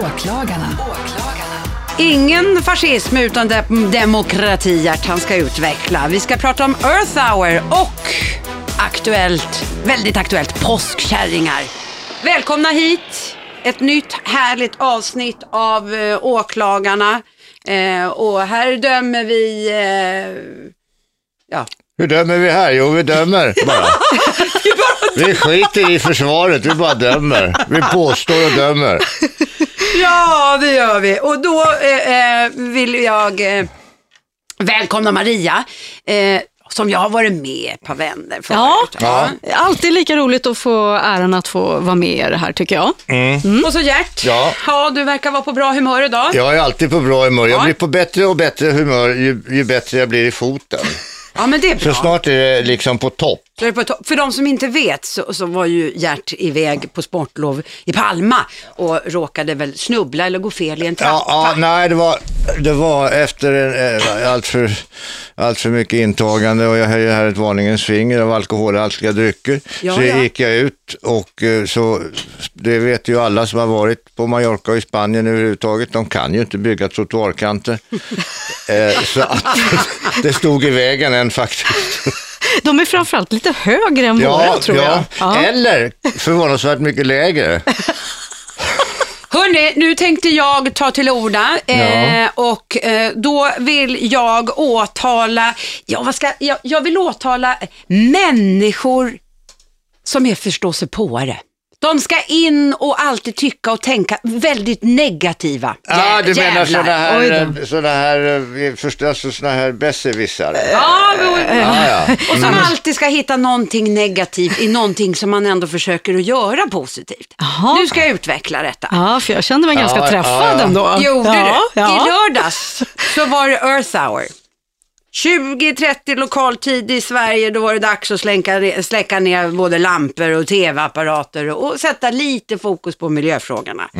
Åklagarna. Ingen fascism utan de demokrati hjärtan ska utveckla. Vi ska prata om Earth Hour och aktuellt, väldigt aktuellt, påskkärringar. Välkomna hit. Ett nytt härligt avsnitt av eh, Åklagarna. Eh, och här dömer vi, eh, ja, Hur dömer vi här? Jo, vi dömer bara. Vi skiter i försvaret, vi bara dömer. Vi påstår och dömer. Ja, det gör vi. Och då eh, eh, vill jag eh, välkomna Maria, eh, som jag har varit med par vänner förut. Ja. Alltid lika roligt att få äran att få vara med er här tycker jag. Och så Gert, Ja. ja, du verkar vara på bra humör idag. Jag är alltid på bra humör. Ja. Jag blir på bättre och bättre humör ju, ju bättre jag blir i foten. Ja, men det är Så bra. snart är det liksom på topp. För de som inte vet så, så var ju Gert iväg på sportlov i Palma och råkade väl snubbla eller gå fel i en trappa. Ja, ja, nej, det var, det var efter en, eh, allt, för, allt för mycket intagande och jag höjer här ett varningens finger av alkoholhaltiga drycker. Ja, så ja. gick jag ut och eh, så, det vet ju alla som har varit på Mallorca och i Spanien överhuvudtaget, de kan ju inte bygga trottoarkanter. eh, så att, det stod i vägen en faktiskt. De är framförallt lite högre än våra tror jag. Ja. Eller förvånansvärt mycket lägre. Hörni, nu tänkte jag ta till orda eh, och eh, då vill jag åtala, ja, vad ska, jag, jag vill åtala människor som är förståsigpåare. De ska in och alltid tycka och tänka väldigt negativa. Ja, du menar jävlar. sådana Oj här, då. eh, såna här, eh, alltså såna här besserwissare. Ja, och, Ja, ja. och som alltid ska hitta någonting negativt i någonting som man ändå försöker att göra positivt. Jaha. Nu ska jag utveckla detta. Ja, för jag kände mig ganska Ja, träffad ja, ja. ändå. Gjorde ja, du? Ja. I lördags så var det Earth Hour. 20.30 lokaltid i Sverige, då var det dags att slänka, släcka ner både lampor och tv-apparater och sätta lite fokus på miljöfrågorna.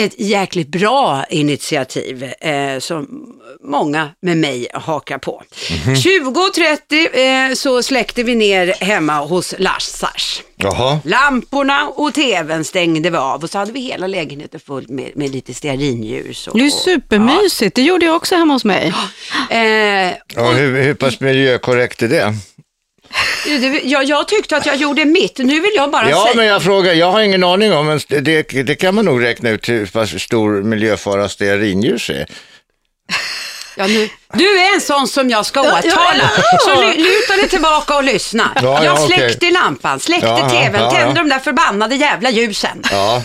Ett jäkligt bra initiativ eh, som många med mig hakar på. 20.30 eh, så släckte vi ner hemma hos Lassars. Jaha. Lamporna och tvn stängde vi av och så hade vi hela lägenheten full med, med lite stearinljus. Och, Det är supermysigt, det gjorde jag också hemma hos mig. Eh, Och hur, hur pass miljökorrekt är det? jag, jag tyckte att jag gjorde mitt, nu vill jag bara Ja, säga... men jag frågar, jag har ingen aning om, men det, det kan man nog räkna ut hur pass stor miljöfara stearinljus är. Ja, nu, du är en sån som jag ska Ja, åtala. ja. Så lu- luta dig tillbaka och lyssna. Ja, ja, jag släckte lampan, släckte tvn, ja, ja. tände de där förbannade jävla ljusen. Ja.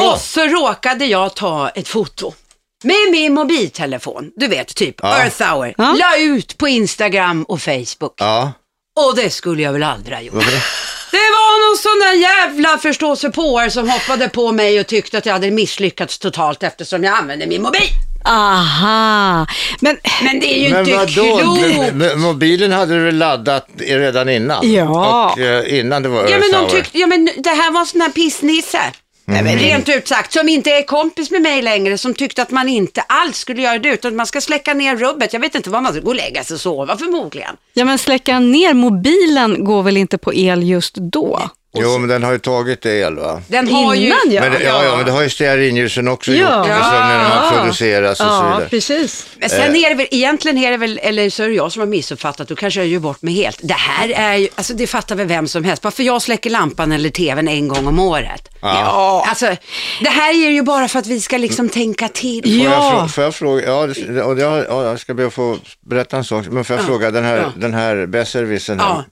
Och så råkade jag ta ett foto. Med min mobiltelefon, du vet, typ Ja. Earth Hour. Ja. La ut på Instagram och Facebook. Ja. Och det skulle jag väl aldrig ha gjort. Varför det? Var någon sån där jävla förståsigpåare som hoppade på mig och tyckte att jag hade misslyckats totalt eftersom jag använde min mobil. Aha, men Men det är ju Men inte vadå, klokt. Men mobilen hade du väl laddat redan innan? Ja. Och eh, innan det var Ja men, Earth de Hour. tyckte, ja men det här var en sån här pissnisse. Mm. Rent ut sagt, som inte är kompis med mig längre, som tyckte att man inte alls skulle göra det, utan man ska släcka ner rubbet. Jag vet inte vad man ska gå och lägga sig och sova förmodligen. Ja, men släcka ner mobilen går väl inte på el just då? Jo, men den har ju tagit el va? Den har ju... Innan ja. Men, det- ja, ja, men det har ju stearinljusen också Ja. gjort, alltså, när de har Ja. producerats och så Ja, vidare. precis. Men sen är det väl, egentligen är det väl, eller så är det jag som har missuppfattat, då kanske jag gör bort mig helt. Det här är ju, alltså det fattar väl vem som helst. Varför jag släcker lampan eller tvn en gång om året. Ja. Alltså, det här är ju bara för att vi ska liksom tänka till. Får, jag, Ja. frå- får jag fråga, ja, det- och jag, ja, jag ska be att få berätta en sak, men får jag fråga, den här, Ja. den här besserwissern här,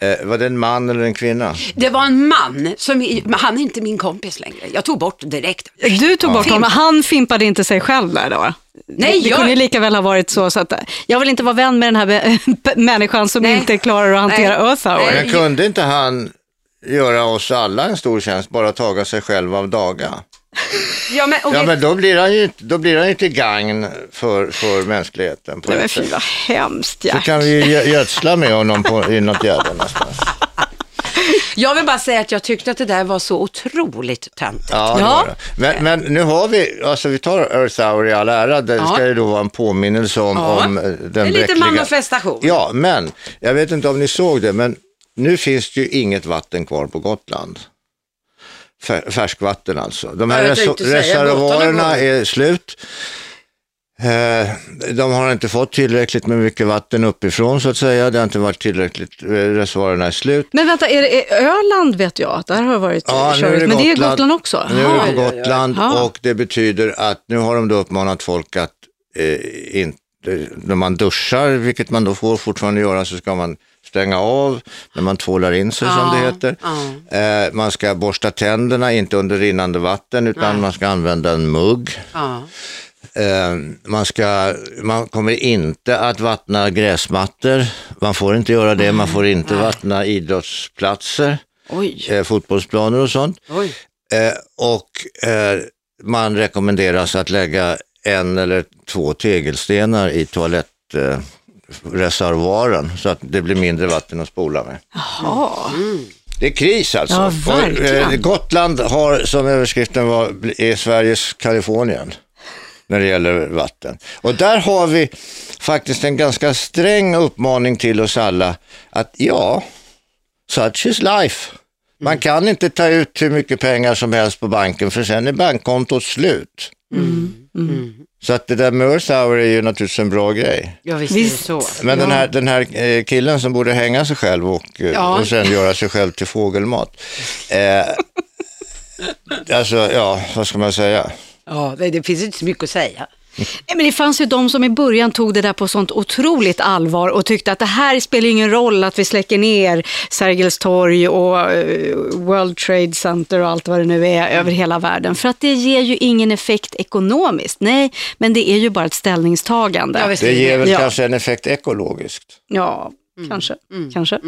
eh, var det en man eller en kvinna? Det var en man, som, han är inte min kompis längre. Jag tog bort direkt. Du tog bort honom, han fimpade inte sig själv där då? Nej, det jag- kunde ju lika väl ha varit så, så att jag vill inte vara vän med den här be- människan som Nej. inte klarar att hantera Nej. Earth Hour. Men kunde inte han göra oss alla en stor tjänst, bara taga sig själv av daga? Ja, men, Ja, men då blir han ju, då blir han ju till gagn för, för mänskligheten. På Nej, men fy sätt. vad hemskt Så Gert. kan vi ju gödsla med honom på, i något jävla någonstans. Jag vill bara säga att jag tyckte att det där var så otroligt töntigt. Ja, Ja. Men, men nu har vi, alltså vi tar Earth Hour i all ära, det Ja. ska ju då vara en påminnelse om, Ja. om eh, den Det är lite bräckliga. manifestation. Ja, men jag vet inte om ni såg det, men nu finns det ju inget vatten kvar på Gotland. Fär- färskvatten alltså. De här säga, reservoarerna är slut. Eh, De har inte fått tillräckligt med mycket vatten uppifrån så att säga. Det har inte varit tillräckligt, eh, reservoarerna är slut. Men vänta, är det är Öland vet jag att där har varit Ja, nu är körigt, det men det är Gotland. Också? Nu är det på Gotland och det betyder att nu har de då uppmanat folk att eh, inte, när man duschar, vilket man då får fortfarande göra, så ska man stänga av när man tvålar in sig som det Ja, heter. ja. Eh, man ska borsta tänderna, inte under rinnande vatten, utan man ska använda en mugg. Ja. Eh, man, ska, man kommer inte att vattna gräsmattor, man får inte göra det, man får inte vattna idrottsplatser, eh, fotbollsplaner och sånt. Eh, och eh, man rekommenderas att lägga en eller två tegelstenar i toalettreservoaren eh, reservoaren, så att det blir mindre vatten att spola med. Jaha. Det är kris alltså. Ja, Och, verkligen. eh, Gotland har, som överskriften var, är Sveriges Kalifornien när det gäller vatten. Och där har vi faktiskt en ganska sträng uppmaning till oss alla att ja, such is life. Man Mm. kan inte ta ut hur mycket pengar som helst på banken för sen är bankkontot slut. Mm. Så att det där med Hour är ju naturligtvis en bra grej. Ja, visst, Visst. så. Men den här, den här eh, killen som borde hänga sig själv och, eh, Ja. och sen göra sig själv till fågelmat. Eh, alltså, ja, vad ska man säga? Ja, det, det finns inte så mycket att säga. Nej, men det fanns ju de som i början tog det där på sånt otroligt allvar och tyckte att det här spelar ingen roll att vi släcker ner Sergels torg och eh, World Trade Center och allt vad det nu är över hela världen. För att det ger ju ingen effekt ekonomiskt. Nej, men det är ju bara ett ställningstagande. Ja, Det ger väl Ja. kanske en effekt ekologiskt. Ja, kanske. kanske.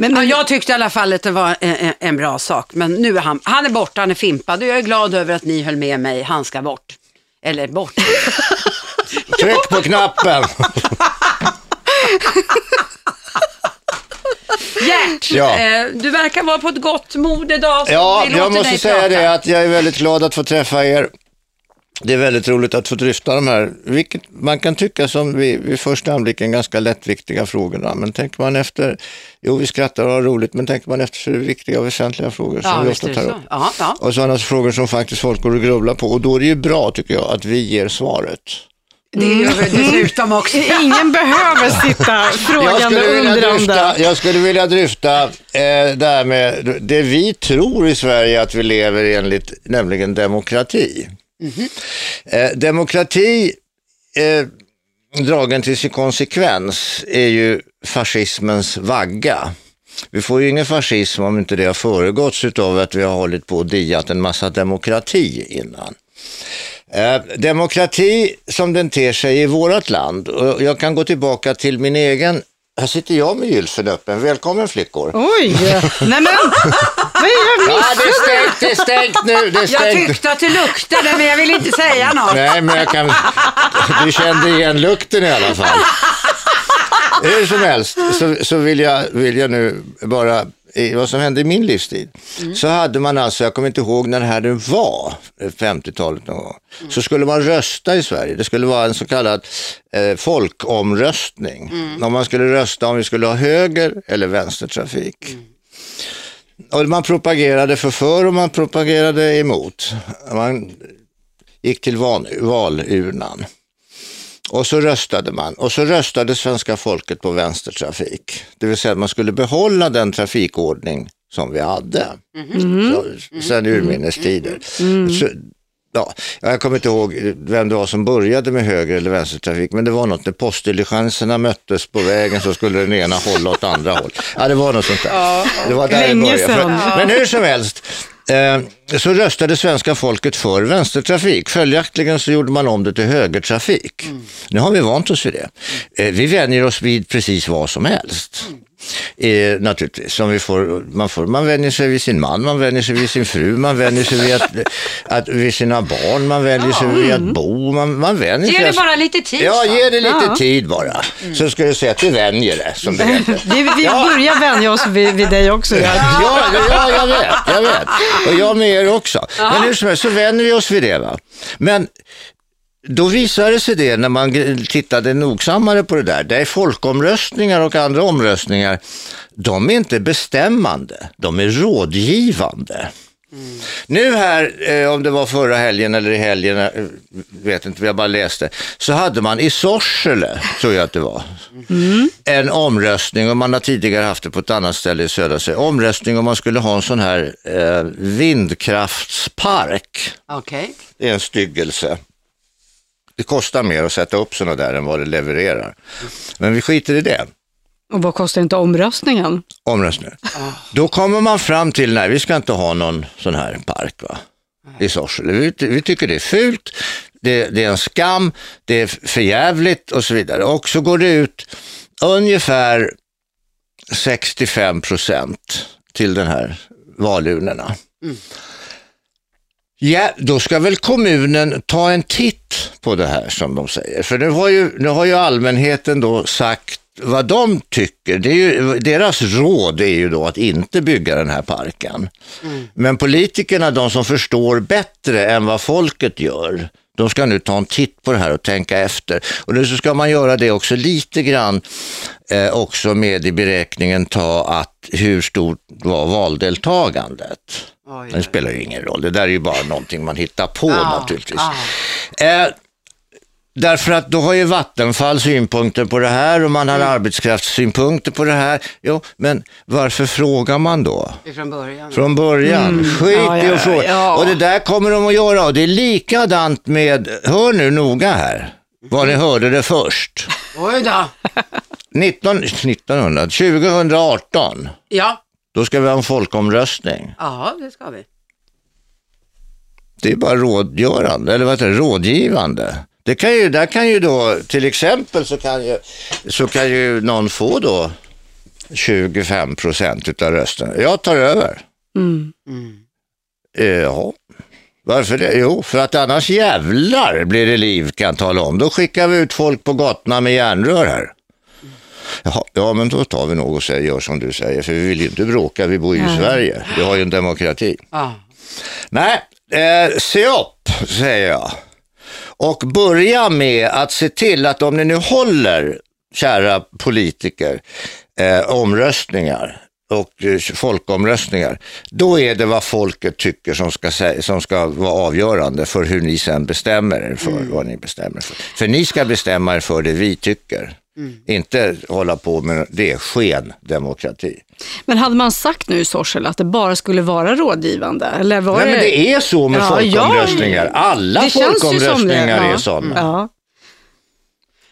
Men, Ja, men, jag tyckte i alla fall att det var en, en, en bra sak, men nu är han, han är borta, han är fimpad och jag är glad över att ni höll med mig, han ska bort. Eller bort. Tryck på knappen! Gert, Ja. eh, du verkar vara på ett gott mod idag. Ja, jag måste säga prata. det att jag är väldigt glad att få träffa er. Det är väldigt roligt att få dryfta de här, vilket man kan tycka som vid, vid första anblicken ganska lättviktiga frågorna. Men tänker man efter, jo vi skrattar och har roligt, men tänker man efter så är det viktiga och väsentliga frågor som Ja, vi visst ofta tar så. upp. Ja, ja. Och sådana frågor som faktiskt folk går och grubblar på. Och då är det ju bra tycker jag att vi ger svaret. Det gör vi dessutom också. ingen behöver sitta frågande och undrande. dryfta, jag skulle vilja dryfta eh, det här med det vi tror i Sverige att vi lever enligt, nämligen demokrati. Eh, demokrati, eh, dragen till sin konsekvens, är ju fascismens vagga. Vi får ju ingen fascism om inte det har föregåtts av att vi har hållit på och diat en massa demokrati innan. Eh, demokrati som den ter sig i vårt land, och jag kan gå tillbaka till min egen, här sitter jag med gylfen öppen, välkommen flickor. Oj, nej men, vad är jag Ja, det är stängt, det är stängt nu, det är Jag stängt. tyckte att det luktade, men jag vill inte säga något. Nej, men jag kan, du kände igen lukten i alla fall. Hur som helst så, så vill, jag, vill jag nu bara, i vad som hände i min livstid, så hade man alltså, jag kommer inte ihåg när det här var, 50-talet någon gång, så skulle man rösta i Sverige. Det skulle vara en så kallad eh, folkomröstning. Om man skulle rösta om vi skulle ha höger eller vänstertrafik. Och man propagerade för för och man propagerade emot. Man gick till val, valurnan. Och så röstade man. Och så röstade svenska folket på vänstertrafik. Det vill säga att man skulle behålla den trafikordning som vi hade. Så, sen urminnes tider. Så, ja, jag kommer inte ihåg vem det var som började med höger eller vänstertrafik, men det var något när postdiligenserna möttes på vägen så skulle den ena hålla åt andra håll. Ja, det var något sånt där. Det var där det Länge började. sedan. Men hur som helst, eh, så röstade svenska folket för vänstertrafik. Följaktligen så gjorde man om det till högertrafik. Nu har vi vant oss vid det. Eh, vi vänjer oss vid precis vad som helst. Eh, naturligtvis, som vi får, man, får, man vänjer sig vid sin man, man vänjer sig vid sin fru, man vänjer sig vid, att, att, vid sina barn, man vänjer sig vid att bo, man, man vänjer Ge sig... det bara lite tid. Ja, så. ge det lite Ja. tid bara. Så ska du säga att du vänjer det, som det heter. Vi, vi börjar vänja oss vid, vid dig också. Ja. Ja, ja, jag vet, jag vet. Och jag med er också. Men hur som helst så vänjer vi oss vid det. Va? Men då visade det sig det när man tittade nogsammare på det där. Det är folkomröstningar och andra omröstningar. De är inte bestämmande, de är rådgivande. Nu här, eh, om det var förra helgen eller i helgen, eh, vet inte, jag bara läste, så hade man i Sorsele, tror jag att det var, en omröstning, och man har tidigare haft det på ett annat ställe i södra Sverige, omröstning om man skulle ha en sån här eh, vindkraftspark. Okej. Det är en styggelse. Det kostar mer att sätta upp sådana där än vad det levererar. Men vi skiter i det. Och vad kostar inte omröstningen? Omröstning. Då kommer man fram till, nej vi ska inte ha någon sån här park va? i Sorsele. Vi, vi tycker det är fult, det, det är en skam, det är förjävligt och så vidare. Och så går det ut ungefär 65 procent till den här valurnorna. Ja, då ska väl kommunen ta en titt på det här som de säger. För nu har ju, nu har ju allmänheten då sagt vad de tycker. Det är ju, deras råd är ju då att inte bygga den här parken. Men politikerna, de som förstår bättre än vad folket gör, de ska nu ta en titt på det här och tänka efter. Och nu så ska man göra det också lite grann eh, också med i beräkningen ta att hur stort var valdeltagandet. Oj, Det spelar ju ingen roll, det där är ju bara någonting man hittar på Ja, naturligtvis. ja. Eh, därför att då har ju Vattenfall synpunkter på det här och man har Mm. arbetskraftssynpunkter på det här. Jo, men varför frågar man då? Från början. Från början, skit Ja, i att fråga. ja. Och det där kommer de att göra och det är likadant med, hör nu noga här, var ni hörde det först. Oj då. 19, 1900, 2018, Ja. då ska vi ha en folkomröstning. Ja, det ska vi. Det är bara rådgörande, eller vad heter det, rådgivande. Det kan ju, där kan ju då, till exempel så kan ju, så kan ju någon få då 25 procent utav rösterna. Jag tar över. Mm. Eh, Ja, varför det? Jo, för att annars jävlar blir det liv kan jag tala om. Då skickar vi ut folk på gatorna med järnrör här. Jaha, ja, men då tar vi nog och säger, gör som du säger, för vi vill ju inte bråka, vi bor ju i Sverige, vi har ju en demokrati. Ja. Nej, eh, se upp säger jag. Och börja med att se till att om ni nu håller, kära politiker, eh, omröstningar och eh, folkomröstningar, då är det vad folket tycker som ska, som ska vara avgörande för hur ni sen bestämmer er för vad ni bestämmer för. För ni ska bestämma er för det vi tycker. Inte hålla på med det skendemokrati. Men hade man sagt nu i Sorsele att det bara skulle vara rådgivande? Eller var Nej, men det är så med Ja, ja. folkomröstningar. Alla Det känns ju som det, folkomröstningar ja. är sådana.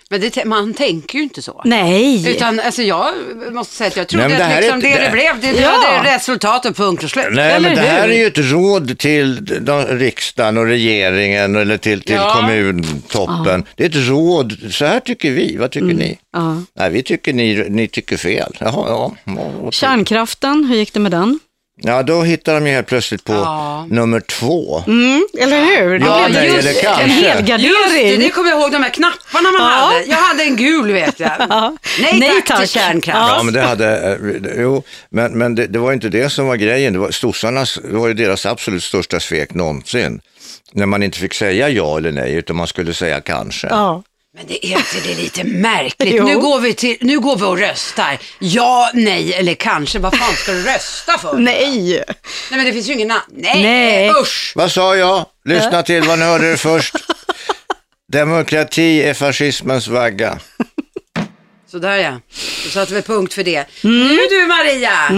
Ja. Men det, man tänker ju inte så. Nej. Utan alltså jag måste säga att jag trodde Nej, det att här är liksom inte- det det det- blev, det, det Ja. hade resultat och punkt och slut. Nej, Eller men det här hur? är ju ett råd till de, riksdagen och regeringen eller till, till Ja. kommuntoppen. Det är ett råd. Så här tycker vi. Vad tycker ni? Ja. Nej, vi tycker ni, ni tycker fel. Jaha, ja. ja. Kärnkraften, hur gick det med den? Ja, då hittar de ju helt plötsligt på Ja. nummer två. Mm, eller hur? Det Ja, blev nej, eller en kanske. Just det, helgardering. det kommer jag ihåg, de här knapparna man Ja. hade. Jag hade en gul vet jag. Ja. Nej, Nej, tack, tack. till kärnkraft. Ja, men det hade, eh, jo, men, men det, det var inte det som var grejen. Det var sossarnas, det var ju deras absolut största svek någonsin. När man inte fick säga ja eller nej, utan man skulle säga kanske. Ja. Men det är inte det lite märkligt? Nu går, vi till, nu går vi och röstar. Ja, nej eller kanske. Vad fan ska du rösta för? Nej. Nej men det finns ju ingen annan. Nej, Nej. usch. Vad sa jag? Lyssna till vad ni hörde det först. Demokrati är fascismens vagga. Sådär ja, då satte vi punkt för det. Nu du Maria,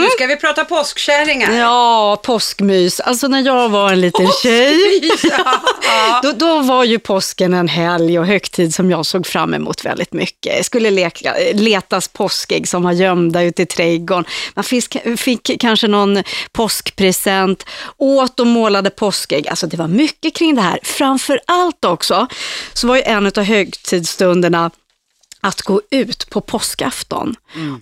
nu ska vi prata påskkärringar. Ja, påskmys. Alltså när jag var en liten tjej, Ja. då, då var ju påsken en helg och högtid som jag såg fram emot väldigt mycket. Det skulle leka, letas påskägg som var gömda ute i trädgården. Man fick, fick kanske någon påskpresent, åt och målade påskägg. Alltså det var mycket kring det här. Framför allt också så var ju en av högtidsstunderna att gå ut på påskafton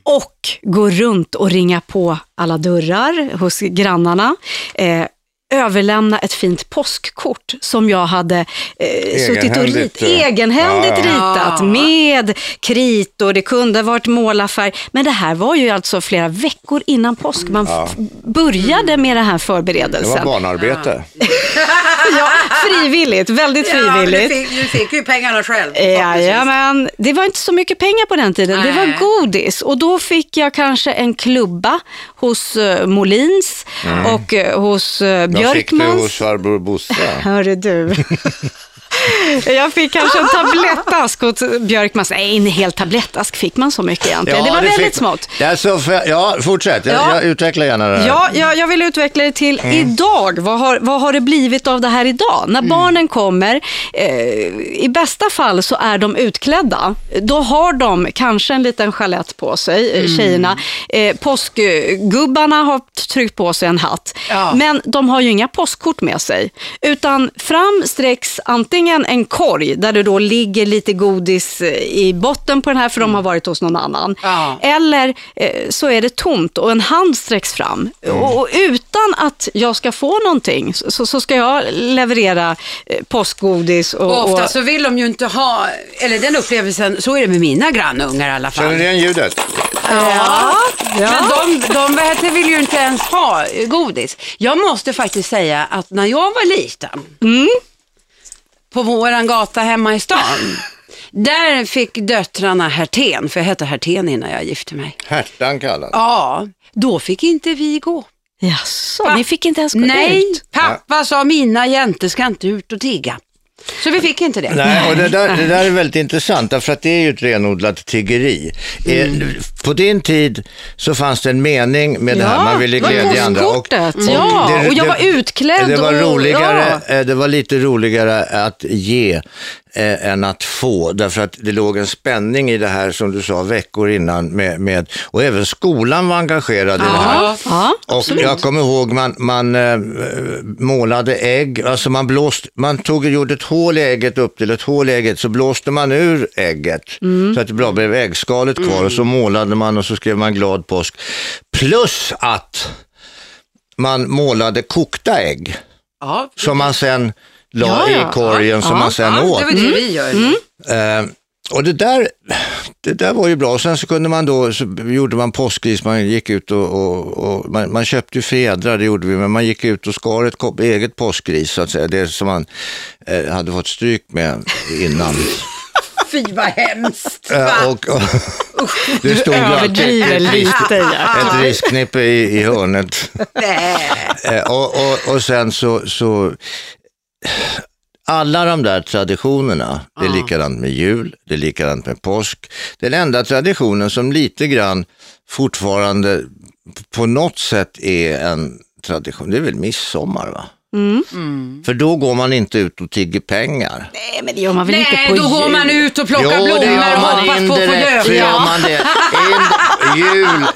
och gå runt och ringa på alla dörrar hos grannarna. Eh, överlämna ett fint påskkort som jag hade eh, suttit och Egenhändigt, rit, eh, egenhändigt ja, ja. ritat Ja. med kritor, det kunde ha varit målarfärg. Men det här var ju alltså flera veckor innan påsk man f- började med den här Det förberedelsen. var barnarbete. ja, frivilligt, väldigt Ja, frivilligt. du, fick, du fick ju pengarna själv. Jajamän, det var inte så mycket pengar på den tiden. Det var Nej. godis och då fick jag kanske en klubba hos uh, Molins och eh, hos Vad fick du Björkmans. hos farbror Bosse? Hörru du. Jag fick kanske en tablettask hos Björkmans. Nej, en hel tablettask fick man så mycket egentligen. det var väldigt fick- smått. Alltså, ja, fortsätt. Jag, Ja. jag utvecklar gärna det här. Ja, jag, jag vill utveckla det till Mm. idag. Vad har, vad har det blivit av det här idag? När Mm. barnen kommer, eh, i bästa fall så är de utklädda. Då har de kanske en liten chalett på sig, Mm. eh, tjejerna. Eh, påskgubbarna har tryckt på sig en hatt. Ja. Men de har ju inga påskkort med sig. Utan fram sträcks antingen en korg där det då ligger lite godis eh, i botten på den här för de har varit hos någon annan. Ja. Eller eh, så är det tomt och en hand sträcks fram. Och, och utan att jag ska få någonting så, så ska jag leverera eh, påskgodis. Och, Och ofta och, så vill de ju inte ha, eller den upplevelsen, så är det med mina grannungar i alla fall. Känner du igen ljudet? Ja, Ja. men de, de heter, vill ju inte ens ha godis. Jag måste faktiskt säga att när jag var liten, på våran gata hemma i stan, där fick döttrarna Hertén, för jag hette Hertén innan jag gifte mig. Hertan kallad. Ja, då fick inte vi gå. Jaså, ni fick inte ens gå Nej, ut? pappa sa mina jäntor ska inte ut och tigga. Så vi fick inte det. Nej, och det där, det där är väldigt intressant, därför att det är ju ett renodlat tiggeri. Eh, På din tid så fanns det en mening med det här, man ville det glädja andra. påskkortet. Ja, och jag var utklädd Det var, och- roligare, eh, det var lite roligare att ge eh, än att få, därför att det låg en spänning i det här som du sa veckor innan med, med och även skolan var engagerad i det här. Ja. Och absolut. jag kommer ihåg man, man eh, målade ägg, alltså man blåste, man tog och gjorde ett hål i ägget upp till ett hål i ägget, så blåste man ur ägget så att det bara blev äggskalet kvar och så målade man och så skrev man glad påsk. Plus att man målade kokta ägg Ja, som man sen la Ja, ja. i korgen som Ja, man sen ja, åt. det var det vi gör. Eh, och det där, det där var ju bra. Sen så kunde man då, så gjorde man påskris, man gick ut och, och, och man, man köpte ju fjädrar, det gjorde vi, men man gick ut och skar ett eget påskris så att säga, det som man eh, hade fått stryk med innan. Fy vad hemskt. Eh, va? och, och, det Du stod alltid överdriver lite. Ja. ett risknippe i, i hörnet. Eh, och, och, och sen så, så, alla de där traditionerna, det är likadant med jul, det är likadant med påsk. Den enda traditionen som lite grann fortfarande på något sätt är en tradition, det är väl midsommar va? För då går man inte ut och tigger pengar. Nej, men det gör man väl inte Nej, på då går jul? man ut och plockar Jo, blommor gör och man hoppas på att få indirekt. Så jul,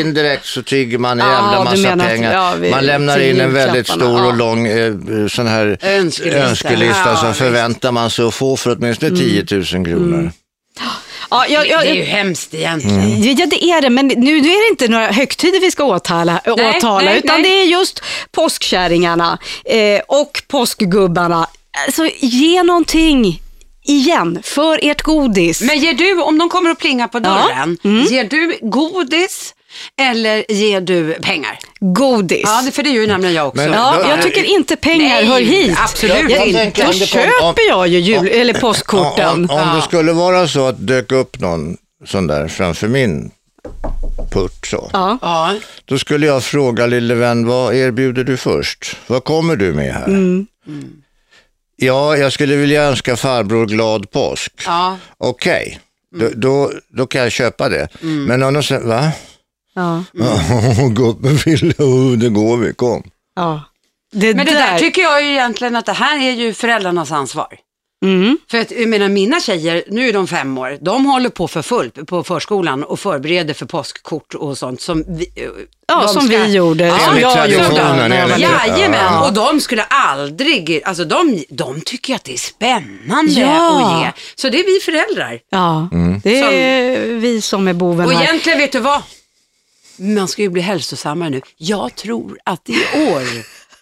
indirekt så tigger man en jävla du massa pengar. ja, vi- man lämnar in en väldigt stor och lång eh, sån här Önskelista. önskelista Ja, som förväntar man sig att få för åtminstone 10 000 kronor. Ja, jag, jag, Det är ju hemskt egentligen. Ja, det är det, men nu, nu är det inte några högtider vi ska åtala, Nej, åtala nej, utan nej. det är just påskkärringarna eh, och påskgubbarna. Alltså, ge någonting igen för ert godis. Men ger du, om de kommer och plingar på dörren, Mm. ger du godis eller ger du pengar? Godis. Ja, för det är ju nämligen jag också. Men- Ja, Då- jag tycker inte pengar Nej, hör hit. absolut Jag- jag inte. Då om köper om- jag ju jul, eller påskkorten. Om, om det skulle vara så att dök upp någon sån där framför min port så. Ja. Ja. Då skulle jag fråga lille vän, vad erbjuder du först? Vad kommer du med här? Mm. Ja, jag skulle vilja önska farbror glad påsk. Ja. Okej, då, då, då kan jag köpa det. Mm. Men om de säger, va? Ja. Gott med Fille, oh, det går vi, kom. Ja. Det Men det där där. tycker jag ju egentligen att det här är ju föräldrarnas ansvar. Mm. För att, jag menar, mina tjejer, nu är de fem år, de håller på för fullt på förskolan och förbereder för påskkort och sånt som vi, Ja, de som vi gjorde, Ja, som jag gjorde. Jajamän, Ja. och de skulle aldrig, alltså de, de tycker att det är spännande Ja. att ge. Så det är vi föräldrar. Ja, det är vi som är boven Och här. egentligen, vet du vad? Man ska ju bli hälsosammare nu. Jag tror att i år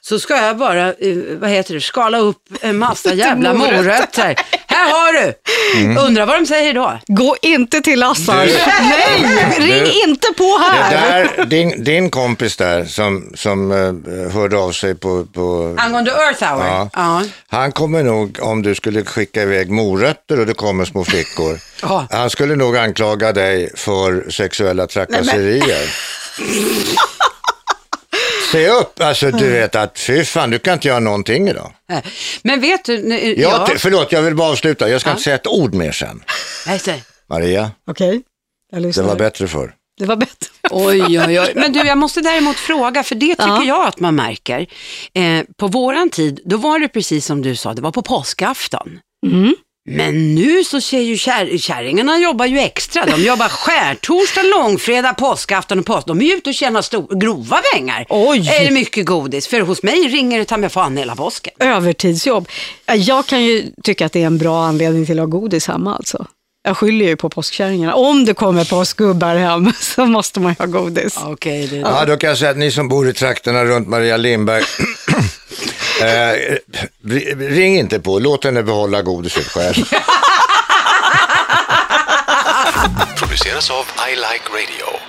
så ska jag bara, eh, vad heter det, skala upp en massa jävla morötter. Där har du. Undrar vad de säger då. Gå inte till Lassar. Du- Nej, ring Du- inte på Det här. där, din, din kompis där som, som eh, hörde av sig på, på Angående Earth Hour. Ja. Ja. Han kommer nog, om du skulle skicka iväg morötter och det kommer små flickor, Ja. han skulle nog anklaga dig för sexuella trakasserier. Se upp, alltså du vet att fy fan, du kan inte göra någonting idag. Eh, Men vet du, nu- Ja, ja. t- förlåt, jag vill bara avsluta. Jag ska inte säga ett ord mer sen. Nej, säg. Maria, Okej, jag det lyssnar. var bättre förr. Det var bättre. Oj, oj, oj. Men du, jag måste däremot fråga, för det tycker Ja. jag att man märker. Eh, på våran tid, då var det precis som du sa, det var på påskafton. Mm. Men nu så ser ju kär, kärringarna jobbar ju extra. De jobbar skärtorsdag, långfredag, påskafton och påsk. De är ju ute och tjänar stor, grova pengar. Oj. Är det mycket godis? För hos mig ringer det ta mig fan hela påsken. Övertidsjobb. Ja, Jag kan ju tycka att det är en bra anledning till att ha godis hemma alltså. Jag skyller ju på påskkärringarna. Om det kommer påskgubbar hem så måste man ju ha godis. Okej, det Ja, då kan jag säga att ni som bor i trakterna runt Maria Lindberg, eh, ring inte på, låt henne behålla godiset själv. produceras av I Like Radio.